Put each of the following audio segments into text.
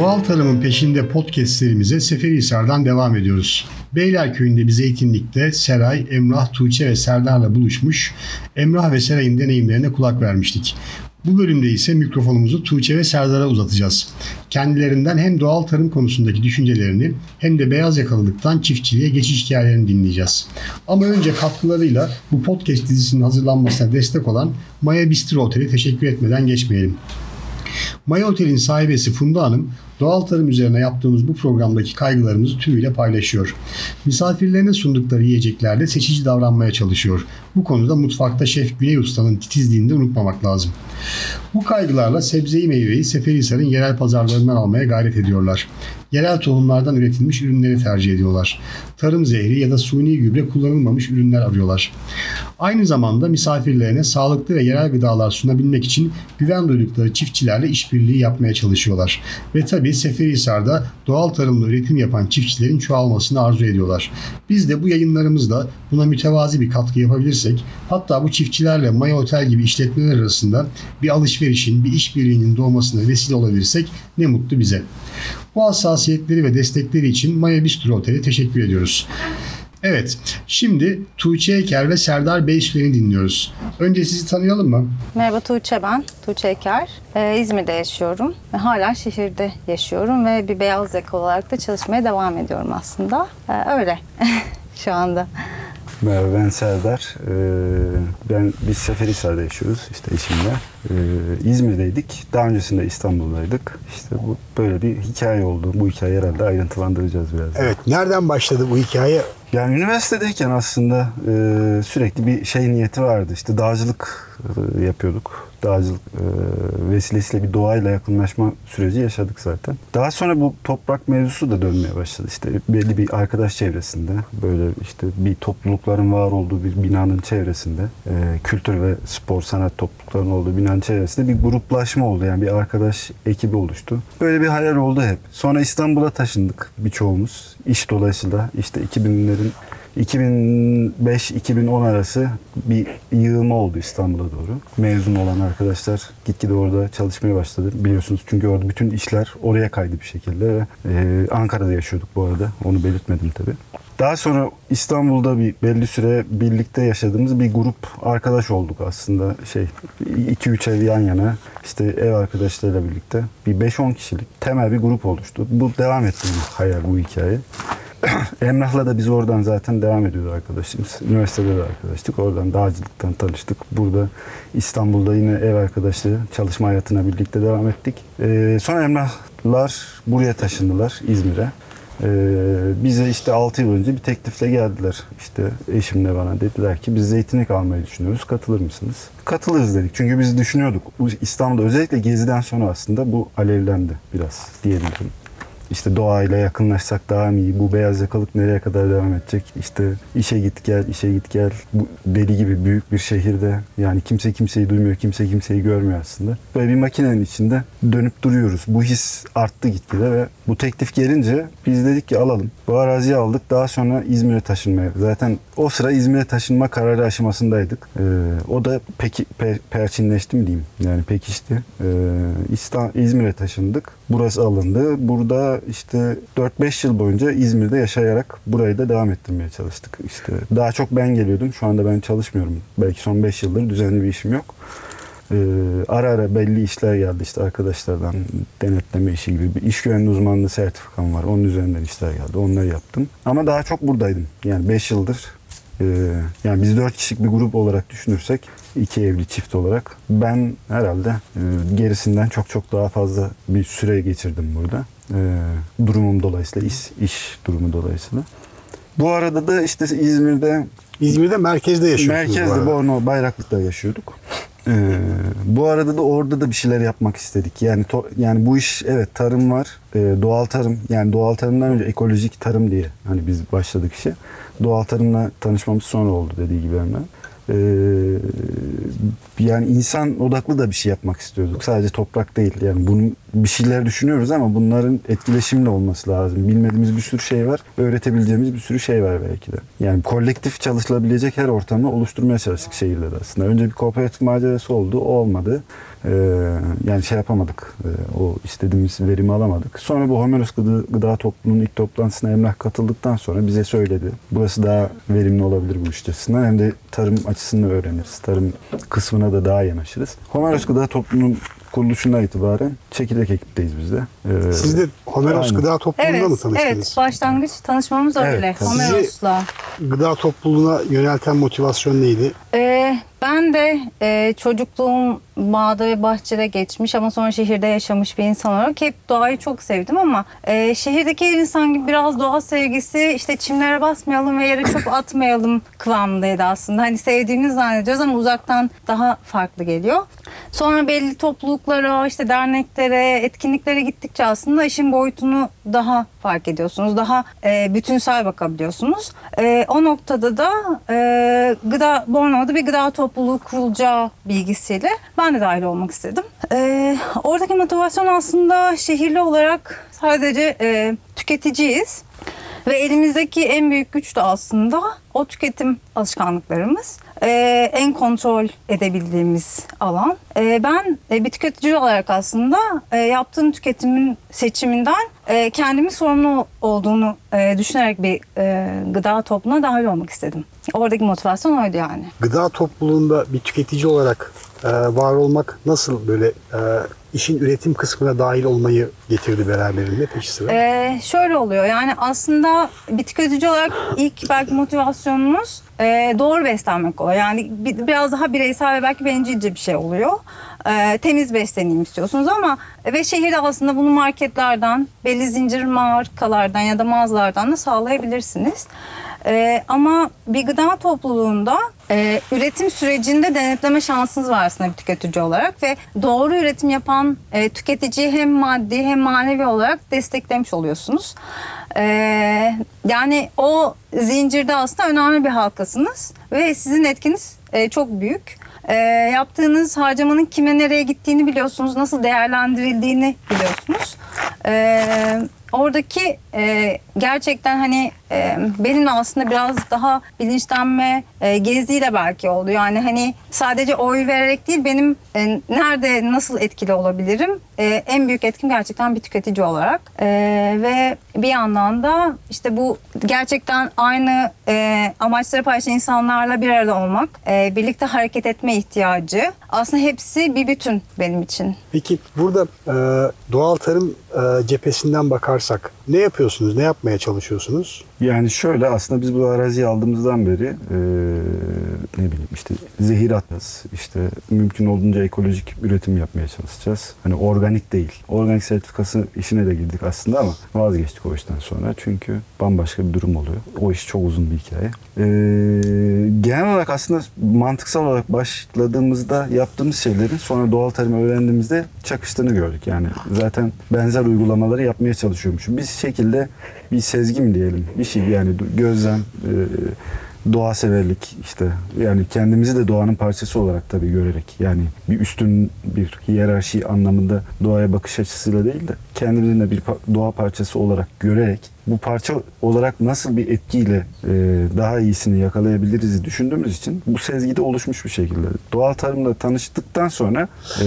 Doğal tarımın peşinde podcast serimize Seferihisar'dan devam ediyoruz. Beylerköy'ünde bir zeytinlikte Seray, Emrah, Tuğçe ve Serdar'la buluşmuş, Emrah ve Seray'ın deneyimlerine kulak vermiştik. Bu bölümde ise mikrofonumuzu Tuğçe ve Serdar'a uzatacağız. Kendilerinden hem doğal tarım konusundaki düşüncelerini hem de beyaz yakalılıktan çiftçiliğe geçiş hikayelerini dinleyeceğiz. Ama önce katkılarıyla bu podcast dizisinin hazırlanmasına destek olan Maya Bistro Oteli teşekkür etmeden geçmeyelim. Maya Otel'in sahibesi Funda Hanım doğal tarım üzerine yaptığımız bu programdaki kaygılarımızı tümüyle paylaşıyor. Misafirlerine sundukları yiyeceklerde seçici davranmaya çalışıyor. Bu konuda mutfakta Şef Güney Usta'nın titizliğini de unutmamak lazım. Bu kaygılarla sebzeyi meyveyi Seferihisar'ın yerel pazarlarından almaya gayret ediyorlar. Yerel tohumlardan üretilmiş ürünleri tercih ediyorlar. Tarım zehri ya da suni gübre kullanılmamış ürünler arıyorlar. Aynı zamanda misafirlerine sağlıklı ve yerel gıdalar sunabilmek için güven duydukları çiftçilerle işbirliği yapmaya çalışıyorlar. Ve tabii Seferihisar'da doğal tarımla üretim yapan çiftçilerin çoğalmasını arzu ediyorlar. Biz de bu yayınlarımızda buna mütevazi bir katkı yapabilirsek, hatta bu çiftçilerle Maya Otel gibi işletmeler arasında bir alışverişin, bir işbirliğinin doğmasına vesile olabilirsek ne mutlu bize. Bu hassasiyetleri ve destekleri için Maya Bistro Otel'e teşekkür ediyoruz. Evet, şimdi Tuğçe Eker ve Serdar Beysülen'i dinliyoruz. Önce sizi tanıyalım mı? Merhaba Tuğçe ben, Tuğçe Eker. Ee, İzmir'de yaşıyorum ve hala şehirde yaşıyorum ve bir beyaz yakalı olarak da çalışmaya devam ediyorum aslında. Ee, öyle şu anda. Merhaba ben Serdar. Ee, ben biz Seferihisar'da yaşıyoruz işte eşimle. Ee, İzmir'deydik. Daha öncesinde İstanbul'daydık. İşte bu böyle bir hikaye oldu. Bu hikaye herhalde ayrıntılandıracağız biraz. Evet, nereden başladı bu hikaye? Yani üniversitedeyken aslında e, sürekli bir şey niyeti vardı. İşte dağcılık e, yapıyorduk. Dağcılık e, vesilesiyle bir doğayla yakınlaşma süreci yaşadık zaten. Daha sonra bu toprak mevzusu da dönmeye başladı. İşte belli bir arkadaş çevresinde böyle işte bir toplulukların var olduğu bir binanın çevresinde e, kültür ve spor sanat topluluklarının olduğu binanın çevresinde bir gruplaşma oldu. Yani bir arkadaş ekibi oluştu. Böyle bir hayal oldu hep. Sonra İstanbul'a taşındık birçoğumuz. İş dolayısıyla işte 2000'lerin 2005-2010 arası bir yığılma oldu İstanbul'a doğru. Mezun olan arkadaşlar gitgide orada çalışmaya başladı. Biliyorsunuz çünkü orada bütün işler oraya kaydı bir şekilde ve e, Ankara'da yaşıyorduk bu arada. Onu belirtmedim tabii. Daha sonra İstanbul'da bir belli süre birlikte yaşadığımız bir grup arkadaş olduk aslında. Şey 2-3 ev yan yana işte ev arkadaşlarıyla birlikte bir 5-10 kişilik temel bir grup oluştu. Bu devam etti bu hayal bu hikaye. Emrah'la da biz oradan zaten devam ediyordu arkadaşımız. Üniversitede de arkadaştık. Oradan dağcılıktan tanıştık. Burada İstanbul'da yine ev arkadaşlığı çalışma hayatına birlikte devam ettik. Ee, sonra Emrah'lar buraya taşındılar İzmir'e. Ee, bize işte 6 yıl önce bir teklifle geldiler. İşte eşimle bana dediler ki biz zeytinlik almayı düşünüyoruz. Katılır mısınız? Katılırız dedik. Çünkü biz düşünüyorduk. İstanbul'da özellikle geziden sonra aslında bu alevlendi biraz diyebilirim. İşte doğayla yakınlaşsak daha mı iyi? Bu beyaz yakalık nereye kadar devam edecek? İşte işe git gel, işe git gel. Bu deli gibi büyük bir şehirde yani kimse kimseyi duymuyor, kimse kimseyi görmüyor aslında. Böyle bir makinenin içinde dönüp duruyoruz. Bu his arttı gitgide ve bu teklif gelince biz dedik ki alalım. Bu araziyi aldık. Daha sonra İzmir'e taşınmaya. Zaten o sıra İzmir'e taşınma kararı aşamasındaydık. Ee, o da peki pe, perçinleşti mi diyeyim? Yani pekişti. Ee, İzmir'e taşındık. Burası alındı. Burada işte 4-5 yıl boyunca İzmir'de yaşayarak burayı da devam ettirmeye çalıştık. İşte daha çok ben geliyordum. Şu anda ben çalışmıyorum. Belki son 5 yıldır düzenli bir işim yok. Ee, ara ara belli işler geldi işte arkadaşlardan denetleme işi gibi bir iş güvenliği uzmanlığı sertifikam var. Onun üzerinden işler geldi. Onları yaptım. Ama daha çok buradaydım. Yani 5 yıldır e, yani biz 4 kişilik bir grup olarak düşünürsek iki evli çift olarak ben herhalde e, gerisinden çok çok daha fazla bir süre geçirdim burada. E, durumum dolayısıyla iş, iş durumu dolayısıyla. Bu arada da işte İzmir'de İzmir'de merkezde yaşıyorsunuz. Merkezde Borno Bayraklık'ta yaşıyorduk. Ee, bu arada da orada da bir şeyler yapmak istedik. Yani to, yani bu iş evet tarım var. Ee, doğal tarım yani doğal tarımdan önce ekolojik tarım diye hani biz başladık işe. Doğal tarımla tanışmamız sonra oldu dediği gibi hemen. Ee, yani insan odaklı da bir şey yapmak istiyorduk. Sadece toprak değil. Yani bunun bir şeyler düşünüyoruz ama bunların etkileşimli olması lazım. Bilmediğimiz bir sürü şey var. Öğretebileceğimiz bir sürü şey var belki de. Yani kolektif çalışılabilecek her ortamı oluşturmaya çalıştık şehirde de aslında. Önce bir kooperatif macerası oldu. O olmadı. Ee, yani şey yapamadık. Ee, o istediğimiz verimi alamadık. Sonra bu Homeros Gıda, Gıda Topluluğu'nun ilk toplantısına Emrah katıldıktan sonra bize söyledi. Burası daha verimli olabilir bu iş açısından. Hem de tarım açısını öğreniriz. Tarım kısmına da daha yanaşırız. Homeros Gıda Topluluğu'nun kuruluşundan itibaren çekirdek ekipteyiz biz de. Ee, Siz de Homeros aynen. Gıda Topluluğu'nda mı Evet, tanıştınız? evet. Başlangıç tanışmamız Evet, öyle. tabii. Homeros'la. Gıda Topluluğu'na yönelten motivasyon neydi? Ee, ben de e, çocukluğum bağda ve bahçede geçmiş ama sonra şehirde yaşamış bir insan olarak hep doğayı çok sevdim ama e, şehirdeki insan gibi biraz doğa sevgisi işte çimlere basmayalım ve yere çöp atmayalım kıvamındaydı aslında. Hani sevdiğimizi zannediyoruz ama uzaktan daha farklı geliyor. Sonra belli topluluklara, işte derneklere, etkinliklere gittikçe aslında işin boyutunu daha fark ediyorsunuz. Daha e, bütünsel bakabiliyorsunuz. E, o noktada da e, gıda Bornova'da bir gıda topluluğu kurulacağı bilgisiyle ben de dahil olmak istedim. E, oradaki motivasyon aslında şehirli olarak sadece e, tüketiciyiz. Ve elimizdeki en büyük güç de aslında o tüketim alışkanlıklarımız. Ee, en kontrol edebildiğimiz alan. Ee, ben e, bir tüketici olarak aslında e, yaptığım tüketimin seçiminden e, kendimin sorumlu olduğunu e, düşünerek bir e, gıda topluluğuna dahil olmak istedim. Oradaki motivasyon oydu yani. Gıda topluluğunda bir tüketici olarak e, var olmak nasıl böyle e, işin üretim kısmına dahil olmayı getirdi beraberinde peşi sıra? Ee, şöyle oluyor yani aslında bir tüketici olarak ilk belki motivasyonumuz e, doğru beslenmek oluyor. Yani bir- biraz daha bireysel ve belki bencilce bir şey oluyor. Ee, temiz besleneyim istiyorsunuz ama ve şehirde aslında bunu marketlerden, belli zincir markalardan ya da mağazalardan da sağlayabilirsiniz. Ee, ama bir gıda topluluğunda e, üretim sürecinde denetleme şansınız var aslında bir tüketici olarak ve doğru üretim yapan e, tüketiciyi hem maddi hem manevi olarak desteklemiş oluyorsunuz. Ee, yani o zincirde aslında önemli bir halkasınız ve sizin etkiniz e, çok büyük. Ee, yaptığınız harcamanın kime nereye gittiğini biliyorsunuz, nasıl değerlendirildiğini biliyorsunuz. Ee, oradaki e, gerçekten hani e, benim aslında biraz daha bilinçlenme e, geziyle belki oldu. Yani hani sadece oy vererek değil benim e, nerede nasıl etkili olabilirim? E, en büyük etkim gerçekten bir tüketici olarak. E, ve bir yandan da işte bu gerçekten aynı e, amaçları paylaşan insanlarla bir arada olmak, e, birlikte hareket etme ihtiyacı. Aslında hepsi bir bütün benim için. Peki burada e, doğal tarım e, cephesinden bakarsak ne yapıyorsunuz, ne yapmaya çalışıyorsunuz? Yani şöyle aslında biz bu araziyi aldığımızdan beri e, ne bileyim işte zehir atacağız. işte mümkün olduğunca ekolojik üretim yapmaya çalışacağız. Hani organik değil. Organik sertifikası işine de girdik aslında ama vazgeçtik o işten sonra. Çünkü bambaşka bir durum oluyor. O iş çok uzun bir hikaye. E, genel olarak aslında mantıksal olarak başladığımızda yaptığımız şeylerin sonra doğal tarım öğrendiğimizde çakıştığını gördük. Yani zaten benzer uygulamaları yapmaya çalışıyormuşum. Biz şekilde bir sezgi mi diyelim bir şey yani gözlem e, doğa severlik işte. Yani kendimizi de doğanın parçası olarak tabii görerek yani bir üstün bir hiyerarşi anlamında doğaya bakış açısıyla değil de kendimizin de bir doğa parçası olarak görerek bu parça olarak nasıl bir etkiyle e, daha iyisini yakalayabiliriz düşündüğümüz için bu sezgide oluşmuş bir şekilde. Doğal tarımla tanıştıktan sonra e,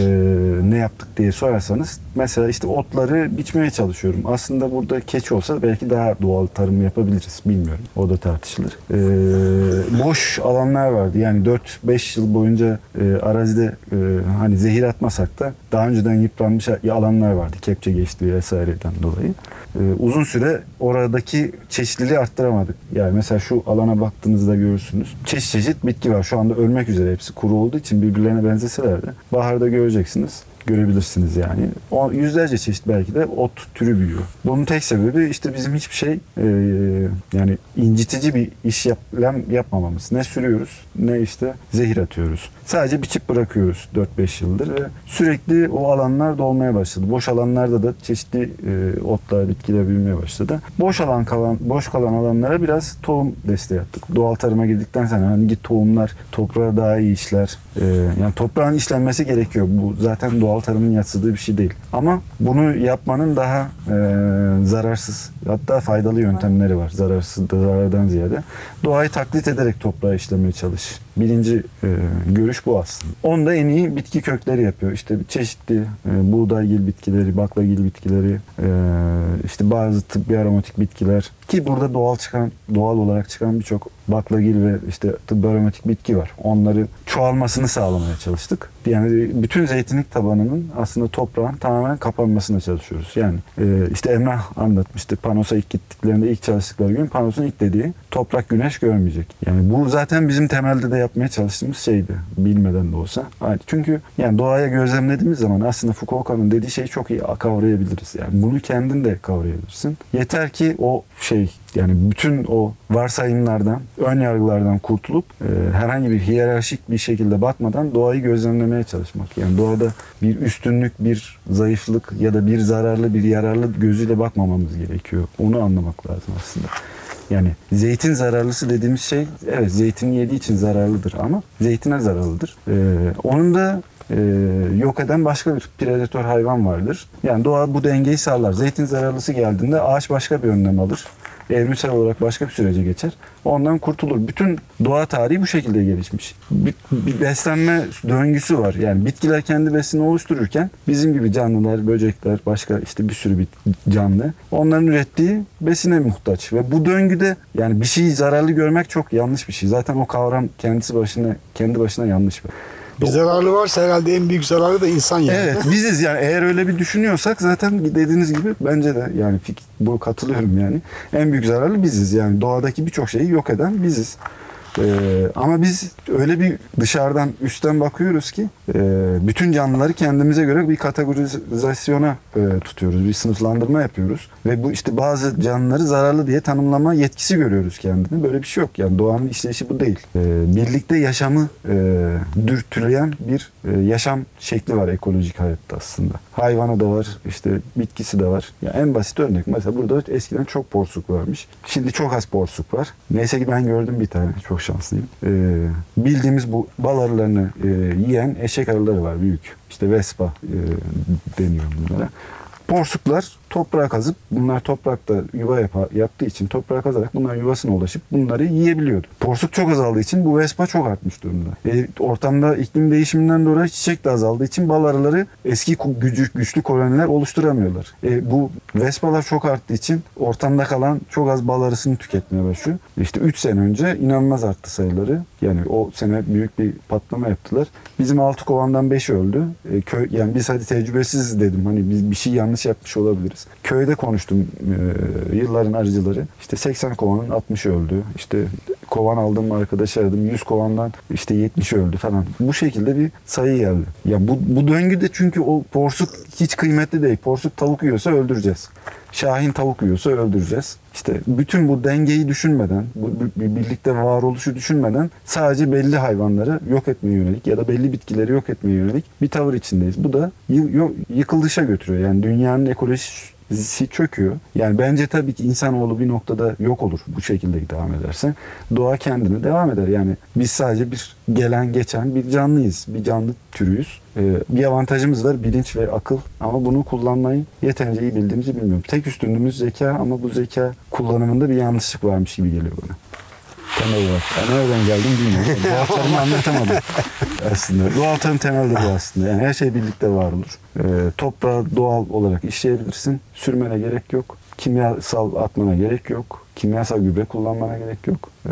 ne yaptık diye sorarsanız mesela işte otları biçmeye çalışıyorum. Aslında burada keçi olsa belki daha doğal tarım yapabiliriz. Bilmiyorum. O da tartışılır. E, boş alanlar vardı. Yani 4-5 yıl boyunca e, arazide e, hani zehir atmasak da daha önceden yıpranmış alanlar vardı. Kepçe geçtiği vesaireden dolayı. E, uzun süre oradaki çeşitliliği arttıramadık. Yani mesela şu alana baktığınızda görürsünüz. Çeşit çeşit bitki var. Şu anda ölmek üzere hepsi kuru olduğu için birbirlerine benzeseler de baharda göreceksiniz görebilirsiniz yani. O yüzlerce çeşit belki de ot türü büyüyor. Bunun tek sebebi işte bizim hiçbir şey e, yani incitici bir iş yaplam yapmamamız. Ne sürüyoruz ne işte zehir atıyoruz. Sadece biçip bırakıyoruz 4-5 yıldır ve sürekli o alanlar dolmaya başladı. Boş alanlarda da çeşitli e, otlar, bitkiler büyümeye başladı. Boş alan kalan, boş kalan alanlara biraz tohum desteği yaptık. Doğal tarıma girdikten sonra hangi tohumlar toprağa daha iyi işler. E, yani toprağın işlenmesi gerekiyor. Bu zaten doğal doğal tarımın yatsıdığı bir şey değil. Ama bunu yapmanın daha e, zararsız hatta faydalı yöntemleri var. Zararsız zarardan ziyade. Doğayı taklit ederek toprağı işlemeye çalış. Birinci e, görüş bu aslında. Onda en iyi bitki kökleri yapıyor. İşte çeşitli e, buğdaygil bitkileri, baklagil bitkileri, e, işte bazı tıbbi aromatik bitkiler ki burada doğal çıkan, doğal olarak çıkan birçok baklagil ve işte tıbbi aromatik bitki var. Onları çoğalmasını sağlamaya çalıştık. Yani bütün zeytinlik tabanının aslında toprağın tamamen kapanmasına çalışıyoruz. Yani e, işte Emrah anlatmıştı. Panos'a ilk gittiklerinde ilk çalıştıkları gün Panos'un ilk dediği toprak güneş görmeyecek. Yani bu zaten bizim temelde de yapmaya çalıştığımız şeydi. Bilmeden de olsa. Çünkü yani doğaya gözlemlediğimiz zaman aslında Fukuoka'nın dediği şeyi çok iyi kavrayabiliriz. Yani bunu kendin de kavrayabilirsin. Yeter ki o şey yani bütün o varsayımlardan, ön yargılardan kurtulup e, herhangi bir hiyerarşik bir şekilde bakmadan doğayı gözlemlemeye çalışmak. Yani doğada bir üstünlük, bir zayıflık ya da bir zararlı, bir yararlı gözüyle bakmamamız gerekiyor. Onu anlamak lazım aslında. Yani zeytin zararlısı dediğimiz şey evet zeytin yediği için zararlıdır ama zeytine zararlıdır. Ee, onun da e, yok eden başka bir predatör hayvan vardır. Yani doğa bu dengeyi sağlar. Zeytin zararlısı geldiğinde ağaç başka bir önlem alır evrimsel olarak başka bir sürece geçer. Ondan kurtulur. Bütün doğa tarihi bu şekilde gelişmiş. Bir, bir beslenme döngüsü var. Yani bitkiler kendi besini oluştururken bizim gibi canlılar, böcekler, başka işte bir sürü bir canlı onların ürettiği besine muhtaç. Ve bu döngüde yani bir şeyi zararlı görmek çok yanlış bir şey. Zaten o kavram kendisi başına kendi başına yanlış bir. Bir zararlı varsa herhalde en büyük zararı da insan yani. Evet biziz yani eğer öyle bir düşünüyorsak zaten dediğiniz gibi bence de yani bu katılıyorum yani. En büyük zararlı biziz yani doğadaki birçok şeyi yok eden biziz. Ee, ama biz öyle bir dışarıdan üstten bakıyoruz ki e, bütün canlıları kendimize göre bir kategorizasyona e, tutuyoruz. Bir sınıflandırma yapıyoruz. Ve bu işte bazı canlıları zararlı diye tanımlama yetkisi görüyoruz kendini. Böyle bir şey yok. Yani doğanın işleyişi bu değil. E, birlikte yaşamı e, dürtüleyen bir e, yaşam şekli var ekolojik hayatta aslında. Hayvanı da var, işte bitkisi de var. Yani en basit örnek mesela burada eskiden çok porsuk varmış. Şimdi çok az porsuk var. Neyse ki ben gördüm bir tane. Çok şanslıyım. Ee, bildiğimiz bu bal arılarını e, yiyen eşek arıları var büyük. İşte Vespa e, deniyor bunlara. Porsuklar toprağa kazıp bunlar toprakta yuva yap yaptığı için toprağa kazarak bunlar yuvasına ulaşıp bunları yiyebiliyordu. Porsuk çok azaldığı için bu vespa çok artmış durumda. E, ortamda iklim değişiminden dolayı çiçek de azaldığı için bal arıları eski gücü, güçlü koloniler oluşturamıyorlar. E, bu vespalar çok arttığı için ortamda kalan çok az bal arısını tüketmeye başlıyor. İşte 3 sene önce inanılmaz arttı sayıları. Yani o sene büyük bir patlama yaptılar. Bizim 6 kovandan 5 öldü. E, köy, yani biz hadi tecrübesiz dedim. Hani biz bir şey yanlış yapmış olabiliriz. Köyde konuştum e, yılların arıcıları. İşte 80 kovanın 60 öldü. İşte kovan aldım arkadaş aradım. 100 kovandan işte 70 öldü falan. Bu şekilde bir sayı geldi. Ya bu, bu döngüde çünkü o porsuk hiç kıymetli değil. Porsuk tavuk yiyorsa öldüreceğiz. Şahin tavuk yiyorsa öldüreceğiz. İşte bütün bu dengeyi düşünmeden, bu birlikte varoluşu düşünmeden sadece belli hayvanları yok etmeye yönelik ya da belli bitkileri yok etmeye yönelik bir tavır içindeyiz. Bu da yıkılışa götürüyor. Yani dünyanın ekolojisi çöküyor. Yani bence tabii ki insanoğlu bir noktada yok olur bu şekilde devam ederse. Doğa kendine devam eder. Yani biz sadece bir gelen geçen bir canlıyız. Bir canlı türüyüz. Ee, bir avantajımız var bilinç ve akıl ama bunu kullanmayı yeterince iyi bildiğimizi bilmiyorum. Tek üstünlüğümüz zeka ama bu zeka kullanımında bir yanlışlık varmış gibi geliyor bana temel olarak. Yani nereden geldim bilmiyorum. Doğal tarımı anlatamadım aslında. Doğal tarım temelde bu aslında. Yani her şey birlikte var olur. Ee, toprağı doğal olarak işleyebilirsin. Sürmene gerek yok. Kimyasal atmana gerek yok. Kimyasal gübre kullanmana gerek yok. Ee,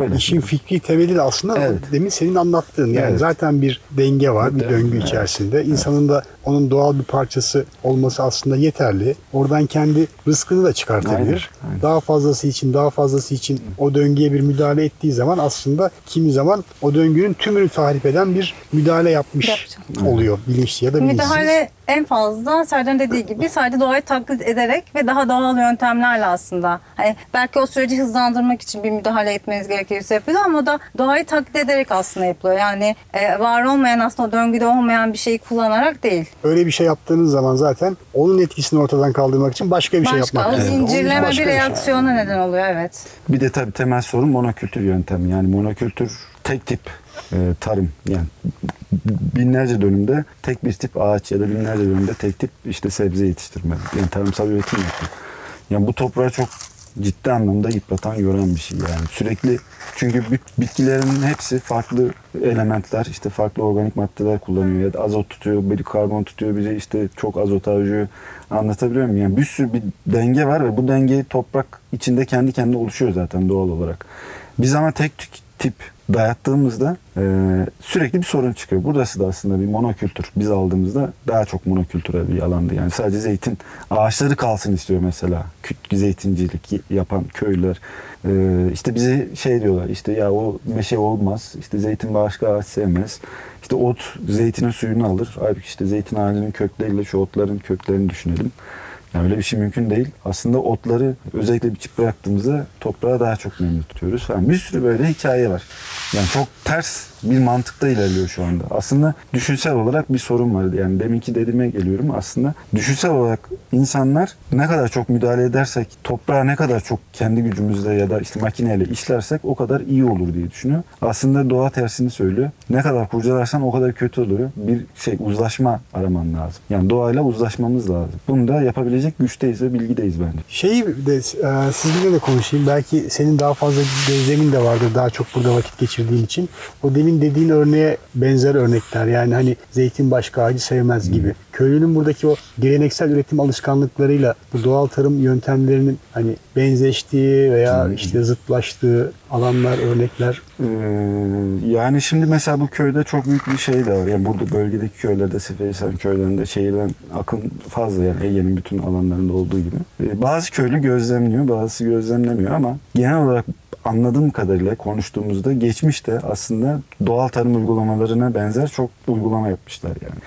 öyle. İşin fikri temeli de aslında evet. demin senin anlattığın. Yani evet. zaten bir denge var, bir döngü evet. içerisinde. İnsanın da onun doğal bir parçası olması aslında yeterli. Oradan kendi rızkını da çıkartabilir. Aynen. Aynen. Daha fazlası için, daha fazlası için o döngüye bir müdahale ettiği zaman aslında kimi zaman o döngünün tümünü tahrip eden bir müdahale yapmış Yapacağım. oluyor bilinçli ya da bilinçsiz. Müdahale en fazla Serdar'ın dediği gibi sadece doğayı taklit ederek ve daha doğal yöntemlerle aslında. Hani belki o süreci hızlandırmak için bir müdahale etmeniz gerekiyorsa yapıyor ama o da doğayı taklit ederek aslında yapılıyor. Yani e, var olmayan aslında döngüde olmayan bir şeyi kullanarak değil. Öyle bir şey yaptığınız zaman zaten onun etkisini ortadan kaldırmak için başka bir başka, şey yapmak lazım. Zincirleme bir reaksiyona şey. neden oluyor evet. Bir de tabii temel sorun monokültür yöntemi. Yani monokültür tek tip e, tarım yani binlerce dönümde tek bir tip ağaç ya da binlerce dönümde tek tip işte sebze yetiştirme. Yani tarımsal üretim yapıyor. Yani bu toprağı çok ciddi anlamda yıpratan, yoran bir şey yani. Sürekli çünkü bit- bitkilerin hepsi farklı elementler, işte farklı organik maddeler kullanıyor ya da azot tutuyor, biri karbon tutuyor, biri işte çok azot harcıyor. Anlatabiliyor muyum? Yani bir sürü bir denge var ve bu denge toprak içinde kendi kendine oluşuyor zaten doğal olarak. Biz ama tek tip dayattığımızda e, sürekli bir sorun çıkıyor. Burası da aslında bir monokültür. Biz aldığımızda daha çok monokültürel bir alandı. Yani sadece zeytin ağaçları kalsın istiyor mesela. Zeytincilik yapan köylüler. E, işte bize şey diyorlar işte ya o meşe olmaz. İşte zeytin başka ağaç sevmez. İşte ot zeytinin suyunu alır. Halbuki işte zeytin ağacının kökleriyle şu otların köklerini düşünelim. Yani öyle bir şey mümkün değil. Aslında otları özellikle biçip bıraktığımızda toprağı daha çok nemli tutuyoruz falan. Bir sürü böyle hikaye var. Yani çok ters bir mantıkta ilerliyor şu anda. Aslında düşünsel olarak bir sorun var. Yani deminki dediğime geliyorum. Aslında düşünsel olarak insanlar ne kadar çok müdahale edersek, toprağa ne kadar çok kendi gücümüzle ya da işte makineyle işlersek o kadar iyi olur diye düşünüyor. Aslında doğa tersini söylüyor. Ne kadar kurcalarsan o kadar kötü oluyor. Bir şey uzlaşma araman lazım. Yani doğayla uzlaşmamız lazım. Bunu da yapabilecek güçteyiz ve bilgideyiz bence. Şeyi de e, sizinle de konuşayım. Belki senin daha fazla gözlemin de vardır daha çok burada vakit geçirdiğin için. O demin dediğin örneğe benzer örnekler. Yani hani zeytin başka ağacı sevmez gibi. Köylünün buradaki o geleneksel üretim alışkanlıklarıyla bu doğal tarım yöntemlerinin hani benzeştiği veya işte zıtlaştığı alanlar, örnekler Ee, yani şimdi mesela bu köyde çok büyük bir şey de var. Yani burada bölgedeki köylerde, Seferihisar köylerinde şehirden akın fazla yani Ege'nin bütün alanlarında olduğu gibi. Ee, bazı köylü gözlemliyor, bazısı gözlemlemiyor ama genel olarak anladığım kadarıyla konuştuğumuzda geçmişte aslında doğal tarım uygulamalarına benzer çok uygulama yapmışlar yani.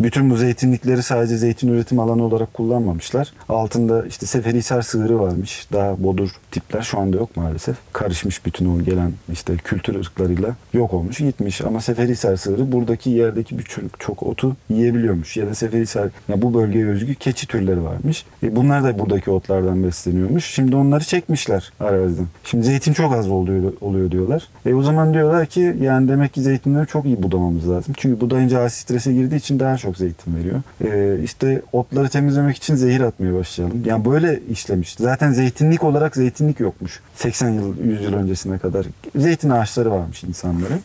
Bütün bu zeytinlikleri sadece zeytin üretim alanı olarak kullanmamışlar. Altında işte Seferihisar sığırı varmış. Daha bodur tipler şu anda yok maalesef. Karışmış bütün o gelen işte kültür ırklarıyla yok olmuş gitmiş. Ama Seferihisar sığırı buradaki yerdeki bütün çok otu yiyebiliyormuş. Ya da Seferihisar ya bu bölgeye özgü keçi türleri varmış. E bunlar da buradaki otlardan besleniyormuş. Şimdi onları çekmişler araziden. Şimdi zeytin çok az oluyor, oluyor diyorlar. E o zaman diyorlar ki yani demek ki zeytinleri çok iyi budamamız lazım. Çünkü budayınca ağaç strese girdiği için daha çok zeytin veriyor. E, işte otları temizlemek için zehir atmaya başlayalım. Yani böyle işlemiş. Zaten zeytinlik olarak zeytinlik yokmuş. 80 yıl, 100 yıl öncesine kadar. Zeytin ağaçları varmış insanların.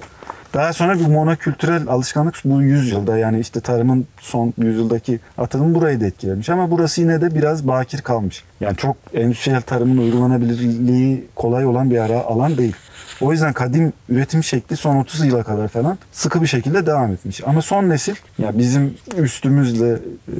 Daha sonra bir monokültürel alışkanlık bu yüzyılda yani işte tarımın son yüzyıldaki atılım burayı da etkilemiş ama burası yine de biraz bakir kalmış. Yani çok endüstriyel tarımın uygulanabilirliği kolay olan bir ara alan değil. O yüzden kadim üretim şekli son 30 yıla kadar falan sıkı bir şekilde devam etmiş. Ama son nesil ya bizim üstümüzle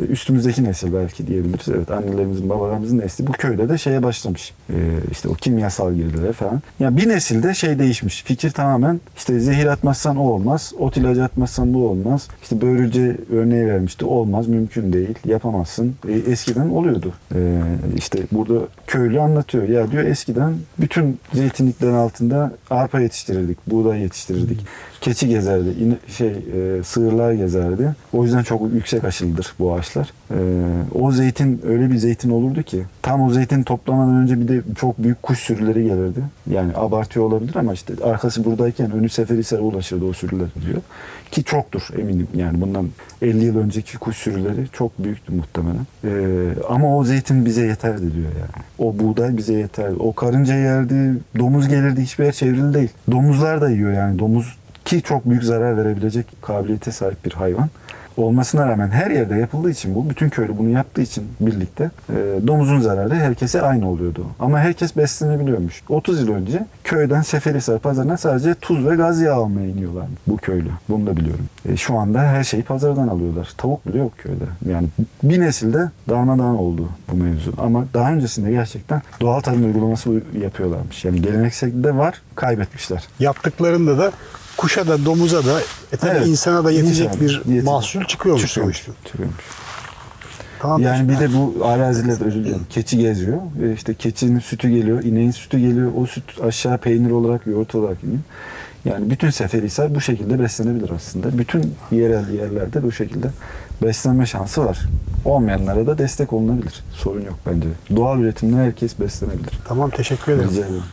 üstümüzdeki nesil belki diyebiliriz. Evet annelerimizin babalarımızın nesli bu köyde de şeye başlamış. Ee, işte o kimyasal girdilere falan. Ya bir nesilde şey değişmiş. Fikir tamamen işte zehir atmazsan o olmaz. Ot ilacı atmazsan bu olmaz. İşte börülce örneği vermişti. Olmaz, mümkün değil. Yapamazsın. E, eskiden oluyordu. Ee, işte burada köylü anlatıyor. Ya diyor eskiden bütün zeytinliklerin altında arpa yetiştirirdik, buğday yetiştirirdik. Keçi gezerdi, in- şey e, sığırlar gezerdi. O yüzden çok yüksek aşılıdır bu ağaçlar. E, o zeytin öyle bir zeytin olurdu ki tam o zeytin toplamadan önce bir de çok büyük kuş sürüleri gelirdi. Yani abartıyor olabilir ama işte arkası buradayken önü Seferihisar'a ulaşırdı o sürüler diyor. Ki çoktur eminim yani bundan 50 yıl önceki kuş sürüleri çok büyüktü muhtemelen. E, ama o zeytin bize yeterdi diyor yani. O buğday bize yeterdi. O karınca yerdi, domuz gelirdi hiçbir yer çevrili değil. Domuzlar da yiyor yani domuz ki çok büyük zarar verebilecek kabiliyete sahip bir hayvan olmasına rağmen her yerde yapıldığı için bu, bütün köylü bunu yaptığı için birlikte e, domuzun zararı herkese aynı oluyordu. Ama herkes beslenebiliyormuş. 30 yıl önce köyden Seferihisar pazarına sadece tuz ve gaz yağı almaya iniyorlar bu köylü. Bunu da biliyorum. E, şu anda her şeyi pazardan alıyorlar. Tavuk bile yok köyde. Yani bir nesilde darmadağın oldu bu mevzu. Ama daha öncesinde gerçekten doğal tarım uygulaması yapıyorlarmış. Yani geleneksel de var, kaybetmişler. yaptıklarında da kuşa da domuza da e tabii Evet. insana da yetecek İnşallah. bir Yetecek. mahsul çıkıyormuş Çıkıyormuş. sonuçta. Çıkıyormuş. Tamam. Yani bir de bu arazilerde özür dilerim. Keçi geziyor. Ve işte keçinin sütü geliyor, ineğin sütü geliyor. O süt aşağı peynir olarak, yoğurt olarak iniyor. Yani bütün Seferihisar bu şekilde beslenebilir aslında. Bütün yerel yerlerde bu şekilde beslenme şansı var. Olmayanlara da destek olunabilir. Sorun yok bence. Doğal üretimle herkes beslenebilir. Tamam teşekkür ederim. Rica ederim.